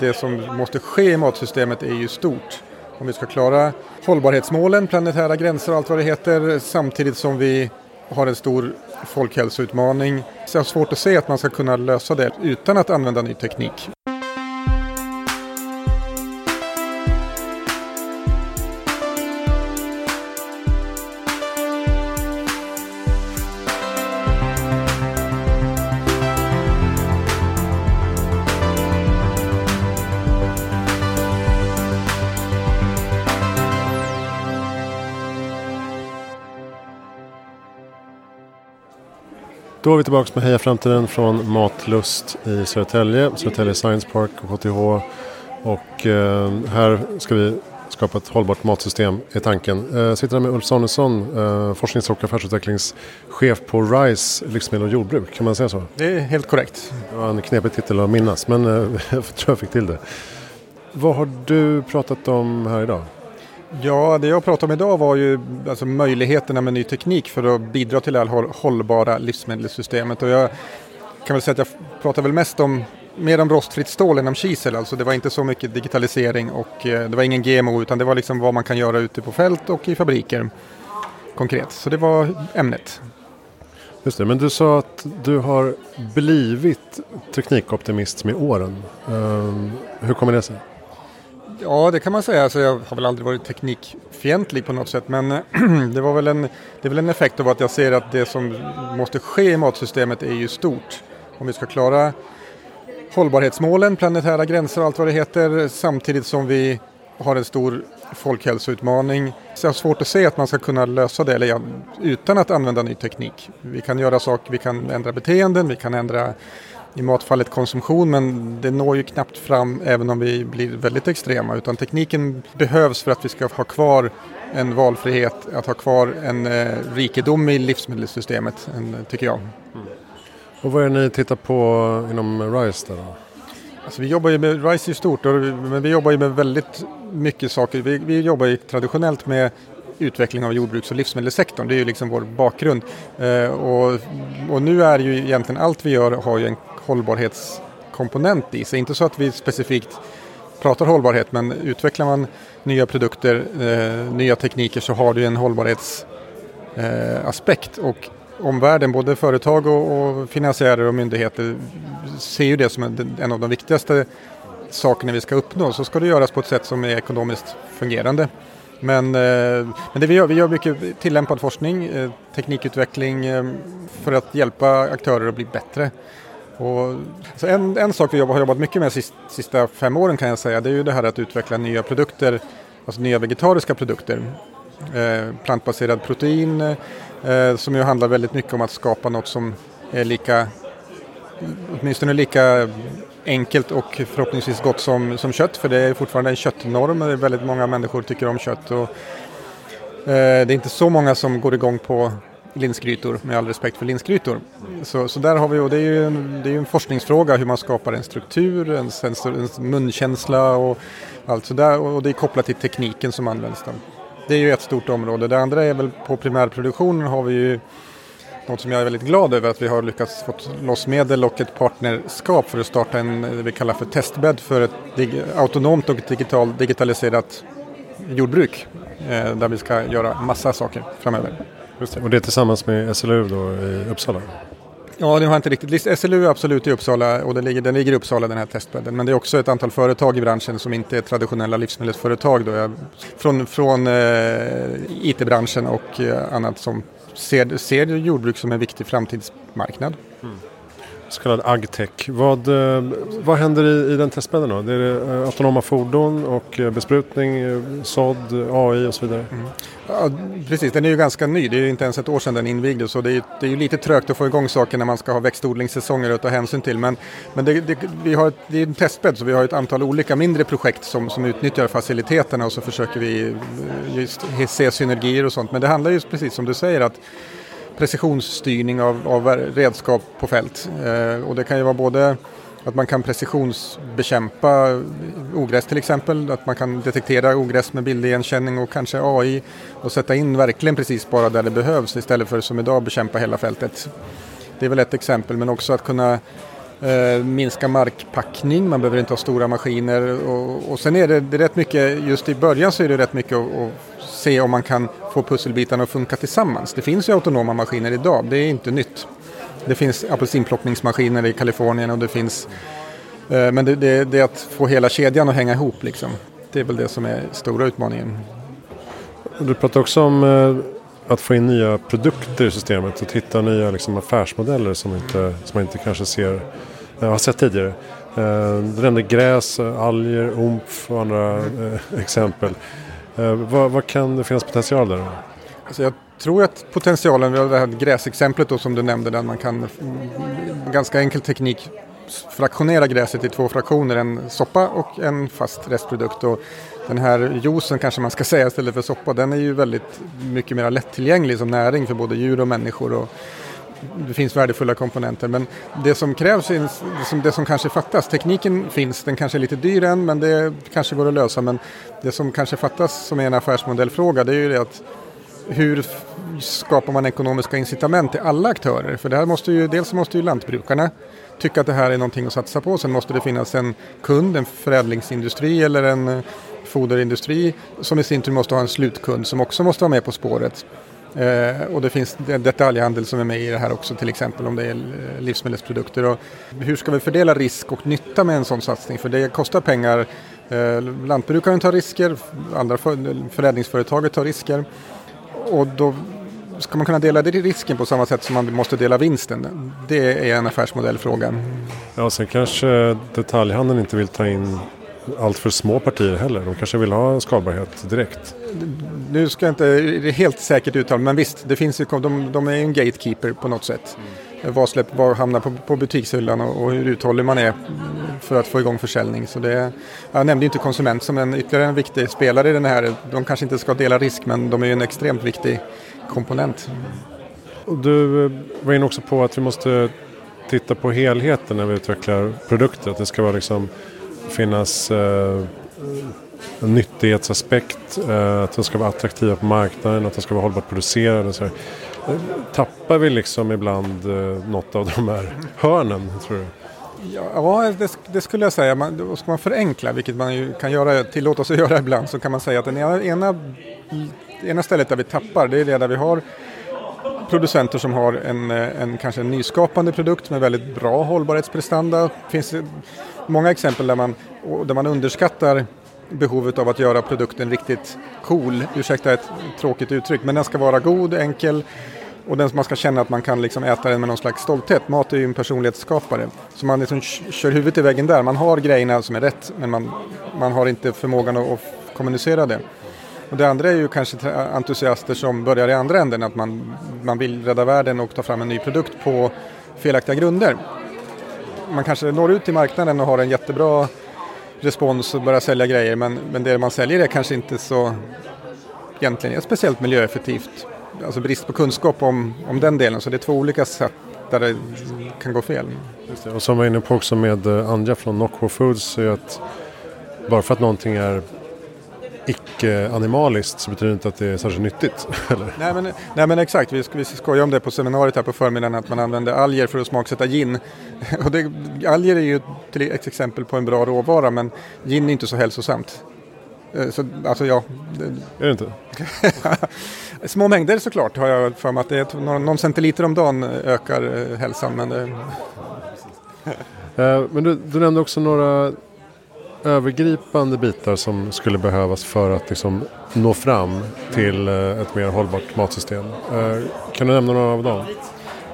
Det som måste ske i matsystemet är ju stort. Om vi ska klara hållbarhetsmålen, planetära gränser och allt vad det heter samtidigt som vi har en stor folkhälsoutmaning. Så jag har svårt att se att man ska kunna lösa det utan att använda ny teknik. Då är vi tillbaka med Heja Framtiden från Matlust i Södertälje, Södertälje Science Park och KTH. Och eh, här ska vi skapa ett hållbart matsystem är tanken. Eh, sitter här med Ulf Sonesson, eh, forsknings och affärsutvecklingschef på RISE livsmedel och jordbruk. Kan man säga så? Det är helt korrekt. Det var en knepig titel att minnas men eh, jag tror jag fick till det. Vad har du pratat om här idag? Ja, det jag pratade om idag var ju alltså möjligheterna med ny teknik för att bidra till det här hållbara livsmedelssystemet. Och jag kan väl säga att jag pratar väl mest om mer om rostfritt stål än om kisel. Alltså det var inte så mycket digitalisering och eh, det var ingen GMO utan det var liksom vad man kan göra ute på fält och i fabriker konkret. Så det var ämnet. Just det, men du sa att du har blivit teknikoptimist med åren. Um, hur kommer det sig? Ja, det kan man säga. Alltså, jag har väl aldrig varit teknikfientlig på något sätt, men det, var väl en, det är väl en effekt av att jag ser att det som måste ske i matsystemet är ju stort. Om vi ska klara hållbarhetsmålen, planetära gränser och allt vad det heter, samtidigt som vi har en stor folkhälsoutmaning. Så jag har svårt att se att man ska kunna lösa det eller, utan att använda ny teknik. Vi kan göra saker, vi kan ändra beteenden, vi kan ändra i matfallet konsumtion men det når ju knappt fram även om vi blir väldigt extrema utan tekniken behövs för att vi ska ha kvar en valfrihet, att ha kvar en eh, rikedom i livsmedelssystemet, en, tycker jag. Mm. Och vad är det ni tittar på inom RISE då? Alltså vi jobbar ju med, RISE är stort, men vi jobbar ju med väldigt mycket saker. Vi, vi jobbar ju traditionellt med utveckling av jordbruks och livsmedelssektorn. Det är ju liksom vår bakgrund. Eh, och, och, nu är ju egentligen allt vi gör har ju en hållbarhetskomponent i sig. Inte så att vi specifikt pratar hållbarhet men utvecklar man nya produkter, eh, nya tekniker så har du en hållbarhetsaspekt. Eh, och omvärlden, både företag och, och finansiärer och myndigheter ser ju det som en, en av de viktigaste sakerna vi ska uppnå. Så ska det göras på ett sätt som är ekonomiskt fungerande. Men, eh, men det vi gör, vi gör mycket tillämpad forskning, eh, teknikutveckling eh, för att hjälpa aktörer att bli bättre. Och, alltså en, en sak vi har jobbat mycket med de sista fem åren kan jag säga, det är ju det här att utveckla nya produkter, alltså nya vegetariska produkter. Eh, plantbaserad protein, eh, som ju handlar väldigt mycket om att skapa något som är lika, åtminstone lika enkelt och förhoppningsvis gott som, som kött, för det är fortfarande en köttnorm. Väldigt många människor tycker om kött. Och, eh, det är inte så många som går igång på linsgrytor med all respekt för linsgrytor. Så, så där har vi, och det är ju en, det är en forskningsfråga hur man skapar en struktur, en, sensor, en munkänsla och allt sådär och det är kopplat till tekniken som används. Där. Det är ju ett stort område. Det andra är väl på primärproduktionen har vi ju något som jag är väldigt glad över att vi har lyckats få loss medel och ett partnerskap för att starta en, det vi kallar för testbädd för ett autonomt och digital, digitaliserat jordbruk eh, där vi ska göra massa saker framöver. Det. Och det är tillsammans med SLU då i Uppsala? Ja, det har inte riktigt. SLU är absolut i Uppsala och den ligger, den ligger i Uppsala den här testbädden. Men det är också ett antal företag i branschen som inte är traditionella livsmedelsföretag. Då. Från, från eh, IT-branschen och eh, annat som ser, ser jordbruk som en viktig framtidsmarknad. Mm så kallad agtech. Vad, eh, vad händer i, i den testbädden då? Det är eh, autonoma fordon och eh, besprutning, sådd, AI och så vidare? Mm. Ja, precis, den är ju ganska ny. Det är ju inte ens ett år sedan den invigdes så det är, det är ju lite trögt att få igång saker när man ska ha växtodlingssäsonger att ta hänsyn till. Men, men det, det, vi har, det är en testbädd så vi har ett antal olika mindre projekt som, som utnyttjar faciliteterna och så försöker vi just se synergier och sånt. Men det handlar ju precis som du säger att precisionsstyrning av, av redskap på fält. Eh, och det kan ju vara både att man kan precisionsbekämpa ogräs till exempel, att man kan detektera ogräs med bildigenkänning och kanske AI och sätta in verkligen precis bara där det behövs istället för som idag bekämpa hela fältet. Det är väl ett exempel men också att kunna Eh, minska markpackning, man behöver inte ha stora maskiner och, och sen är det, det är rätt mycket, just i början så är det rätt mycket att, att se om man kan få pusselbitarna att funka tillsammans. Det finns ju autonoma maskiner idag, det är inte nytt. Det finns apelsinplockningsmaskiner i Kalifornien och det finns eh, men det, det, det, är att få hela kedjan att hänga ihop liksom. Det är väl det som är stora utmaningen. Du pratar också om eh, att få in nya produkter i systemet och hitta nya liksom, affärsmodeller som, inte, som man inte kanske ser, eh, har sett tidigare. Du nämnde gräs, alger, omf och andra exempel. Eh, vad, vad, kan det finnas potential där? Alltså jag tror att potentialen, vi har det här gräsexemplet då som du nämnde där man kan mm, ganska enkel teknik fraktionera gräset i två fraktioner, en soppa och en fast restprodukt. Och den här juicen kanske man ska säga istället för soppa, den är ju väldigt mycket mer lättillgänglig som näring för både djur och människor. Och det finns värdefulla komponenter men det som krävs, det som kanske fattas, tekniken finns, den kanske är lite dyr än men det kanske går att lösa men det som kanske fattas som är en affärsmodellfråga det är ju det att hur skapar man ekonomiska incitament till alla aktörer? För det här måste ju, dels måste ju lantbrukarna tycka att det här är någonting att satsa på. Sen måste det finnas en kund, en förädlingsindustri eller en eh, foderindustri som i sin tur måste ha en slutkund som också måste vara med på spåret. Eh, och det finns detaljhandel som är med i det här också till exempel om det är eh, livsmedelsprodukter. Och hur ska vi fördela risk och nytta med en sån satsning? För det kostar pengar. Eh, lantbrukaren tar risker, andra för, förädlingsföretaget tar risker. Och då ska man kunna dela risken på samma sätt som man måste dela vinsten? Det är en affärsmodellfråga. Ja, sen kanske eh, detaljhandeln inte vill ta in allt för små partier heller. De kanske vill ha skalbarhet direkt. Nu ska jag inte helt säkert uttala men visst, det finns ju, de, de är en gatekeeper på något sätt. Mm. Vad, släpp, vad hamnar på, på butikshyllan och, och, hur uthållig man är för att få igång försäljning. Så det, jag nämnde inte konsument som en ytterligare en viktig spelare i den här. De kanske inte ska dela risk men de är ju en extremt viktig komponent. Du eh, var inne också på att vi måste titta på helheten när vi utvecklar produkter. Att det ska vara liksom, finnas eh, en nyttighetsaspekt, eh, att de ska vara attraktiva på marknaden, att de ska vara hållbart producerade. Så här. Eh, tappar vi liksom ibland eh, något av de här hörnen, tror du? Ja, det, det, skulle jag säga. Man, ska man förenkla, vilket man ju kan göra, tillåta sig att göra ibland, så kan man säga att den ena, ena det ena stället där vi tappar det är det där vi har producenter som har en, eh, en kanske en nyskapande produkt med väldigt bra hållbarhetsprestanda. Det finns många exempel där man, där man underskattar behovet av att göra produkten riktigt cool, ursäkta ett tråkigt uttryck, men den ska vara god, enkel och den, man ska känna att man kan liksom äta den med någon slags stolthet. Mat är ju en personlighetsskapare. Så man liksom kör huvudet i väggen där. Man har grejerna som är rätt men man, man har inte förmågan att, att kommunicera det. Och det andra är ju kanske entusiaster som börjar i andra änden, att man, man vill rädda världen och ta fram en ny produkt på felaktiga grunder. Man kanske når ut till marknaden och har en jättebra respons och börjar sälja grejer men, men det man säljer är kanske inte så egentligen är speciellt miljöeffektivt. Alltså brist på kunskap om, om den delen så det är två olika sätt där det kan gå fel. Och som vi var inne på också med eh, Anja från Nocco Foods är att bara för att någonting är icke-animaliskt så betyder det inte att det är särskilt nyttigt. Eller? Nej, men, nej men exakt, vi, vi skojade om det på seminariet här på förmiddagen att man använder alger för att smaksätta gin. Och det, alger är ju till ett exempel på en bra råvara men gin är inte så hälsosamt. Eh, så, alltså ja. Är det inte? Små mängder såklart har jag för mig att det är någon, någon centiliter om dagen ökar eh, hälsan. Men, det... Eh, men du, du nämnde också några övergripande bitar som skulle behövas för att liksom nå fram till eh, ett mer hållbart matsystem. Eh, kan du nämna några av dem?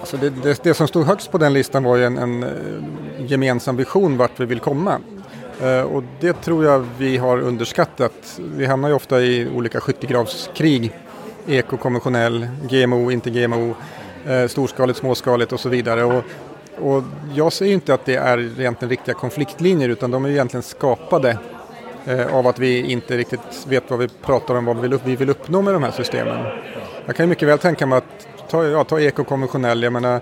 Alltså det, det, det, som stod högst på den listan var ju en, en eh, gemensam vision vart vi vill komma. Och det tror jag vi har underskattat. Vi hamnar ju ofta i olika skyttegravskrig. Ekokonventionell, GMO, inte GMO, storskaligt, småskaligt och så vidare. Och och jag ser inte att det är egentligen riktiga konfliktlinjer utan de är egentligen skapade eh, av att vi inte riktigt vet vad vi pratar om, vad vi vill, uppnå med de här systemen. Jag kan mycket väl tänka mig att ta, ja, ta ekokonventionell, jag menar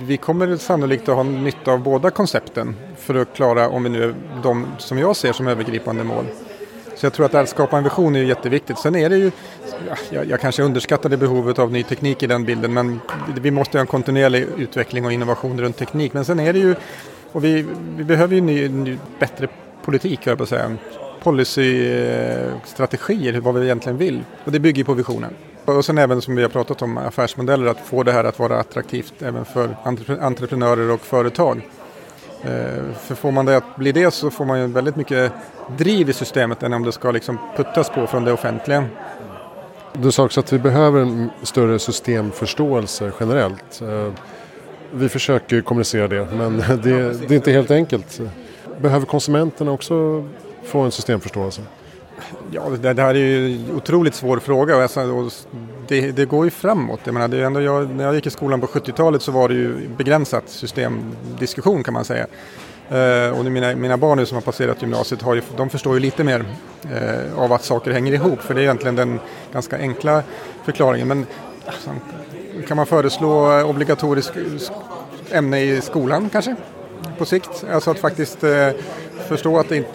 vi kommer sannolikt att ha nytta av båda koncepten för att klara, om vi nu är de som jag ser som övergripande mål. Så jag tror att, att skapa en vision är jätteviktigt. Sen är det ju, jag, jag kanske underskattade behovet av ny teknik i den bilden, men vi måste ha en kontinuerlig utveckling och innovation runt teknik. Men sen är det ju, och vi, vi behöver ju ny, ny, bättre politik, jag på att säga. Policystrategier, eh, vad vi egentligen vill. Och det bygger på visionen. Och sen även som vi har pratat om affärsmodeller, att få det här att vara attraktivt även för entreprenörer och företag. Eh, för får man det att bli det så får man ju väldigt mycket driv i systemet än om det ska liksom puttas på från det offentliga. Du sa också att vi behöver en större systemförståelse generellt. Eh, vi försöker kommunicera det men det, det är inte helt enkelt. Behöver konsumenterna också få en systemförståelse? Ja, det, det, här är ju en otroligt svår fråga och alltså, det, det, går ju framåt. Jag menar, det är ändå jag, när jag gick i skolan på 70-talet så var det ju begränsat systemdiskussion kan man säga. Uh, och mina, mina barn nu som har passerat gymnasiet har ju, de förstår ju lite mer uh, av att saker hänger ihop för det är egentligen den ganska enkla förklaringen. Men alltså, kan man föreslå obligatoriskt ämne i skolan kanske? På sikt, alltså att faktiskt uh, förstå att det inte,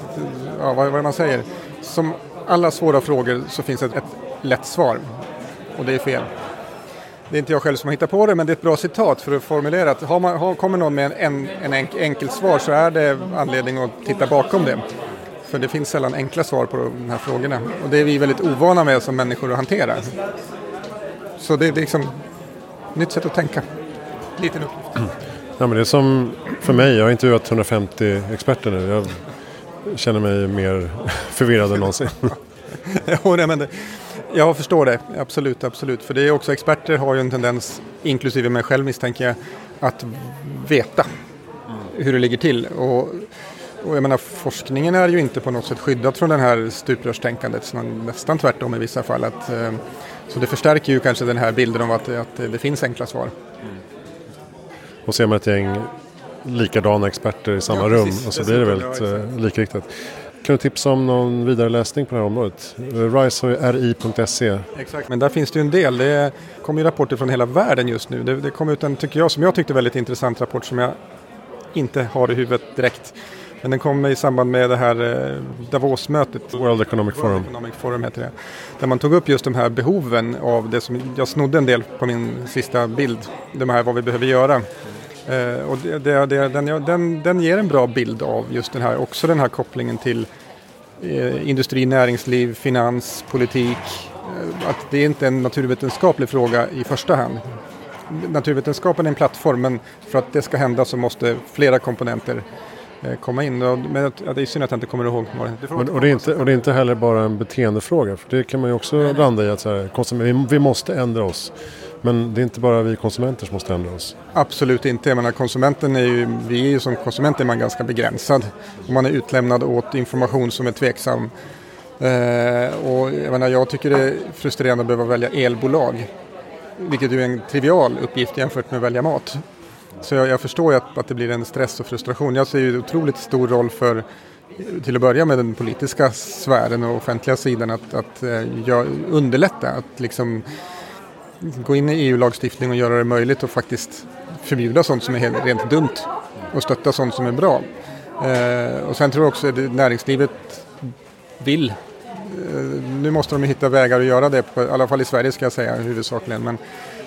ja, vad, vad man säger, som alla svåra frågor så finns ett, ett lätt svar. Och det är fel. Det är inte jag själv som har hittat på det, men det är ett bra citat för att formulera att har man, har, kommer någon med en, en, en enkel svar så är det anledning att titta bakom det. För det finns sällan enkla svar på de här frågorna. Och det är vi väldigt ovana med som människor att hantera. Så det är liksom nytt sätt att tänka. Liten uppgift. Ja, men det är som för mig, jag har intervjuat 150 experter nu. Jag känner mig mer förvirrad än någonsin. jo, nej, men det, jag förstår det, absolut, absolut. För det är också experter har ju en tendens, inklusive mig själv misstänker jag, att veta hur det ligger till. Och, och jag menar, forskningen är ju inte på något sätt skyddad från det här stuprörstänkandet, nästan tvärtom i vissa fall. Att, eh, så det förstärker ju kanske den här bilden av att, att det finns enkla svar. Och ser man ett gäng likadana experter i samma ja, rum och så blir det väldigt ja, likriktat. Kan du tipsa om någon vidare läsning på det här området? RISE har ju ri.se. Exakt, men där finns det ju en del. Det kommer ju rapporter från hela världen just nu. Det, det kom ut en, tycker jag, som jag tyckte väldigt intressant rapport som jag inte har i huvudet direkt. Men den kom i samband med det här eh, Davos-mötet. World Economic Forum. World Economic Forum heter det. Där man tog upp just de här behoven av det som jag snodde en del på min sista bild. De här vad vi behöver göra. Eh, och det, det, det, den, den, den ger en bra bild av just den här, också den här kopplingen till eh, industri, näringsliv, finans, politik. Eh, att det är inte en naturvetenskaplig fråga i första hand. Naturvetenskapen är en plattform men för att det ska hända så måste flera komponenter eh, komma in. Men det är synd att jag inte kommer ihåg. Men, och, det är inte, och det är inte heller bara en beteendefråga. För det kan man ju också landa i att så här, vi måste ändra oss. Men det är inte bara vi konsumenter som måste ändra oss. Absolut inte. Jag menar, konsumenten är ju, vi är ju som konsumenter är man ganska begränsad. Man är utlämnad åt information som är tveksam. Eh, och jag, menar, jag tycker det är frustrerande att behöva välja elbolag. Vilket är en trivial uppgift jämfört med att välja mat. Så jag, jag förstår ju att, att det blir en stress och frustration. Jag ser ju otroligt stor roll för till att börja med den politiska sfären och offentliga sidan att, att uh, underlätta. Att liksom gå in i EU-lagstiftning och göra det möjligt att faktiskt förbjuda sånt som är helt, rent dumt och stötta sånt som är bra. Eh, och sen tror jag också att näringslivet vill. Eh, nu måste de hitta vägar att göra det, på, i alla fall i Sverige ska jag säga huvudsakligen. Men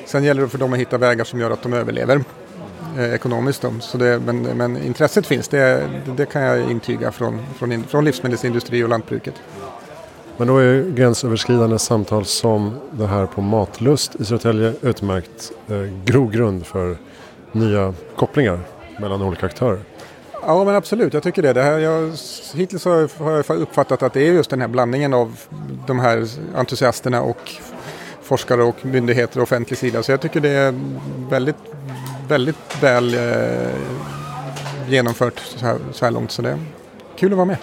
sen gäller det för dem att hitta vägar som gör att de överlever eh, ekonomiskt. Då. Så det, men, men intresset finns, det, det kan jag intyga från, från, från livsmedelsindustri och lantbruket. Men då är gränsöverskridande samtal som det här på Matlust i Södertälje utmärkt eh, grogrund för nya kopplingar mellan olika aktörer. Ja men absolut, jag tycker det. det här, jag, hittills har jag uppfattat att det är just den här blandningen av de här entusiasterna och forskare och myndigheter och offentlig sida. Så jag tycker det är väldigt, väldigt väl eh, genomfört så här, så här långt. Så det är kul att vara med.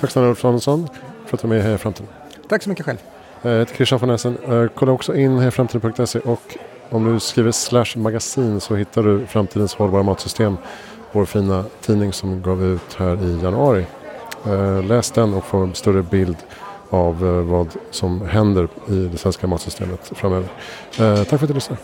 Tack snälla Ulf Danielsson för att du är med i Heja Framtiden. Tack så mycket själv. Jag heter Christian von Essen. Eh, kolla också in hejaframtiden.se och om du skriver slash magasin så hittar du Framtidens hållbara matsystem. Vår fina tidning som gav ut här i januari. Eh, läs den och få en större bild av eh, vad som händer i det svenska matsystemet framöver. Tack för att du lyssnade.